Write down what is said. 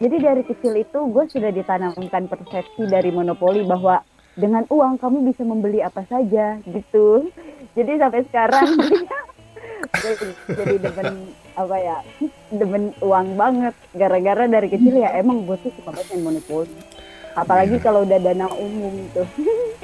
jadi dari kecil itu gue sudah ditanamkan persepsi dari monopoli bahwa dengan uang kamu bisa membeli apa saja gitu. Jadi sampai sekarang gue jadi demen apa ya demen uang banget. Gara-gara dari kecil ya emang gue tuh suka banget main monopoli. Apalagi iya. kalau udah dana umum tuh.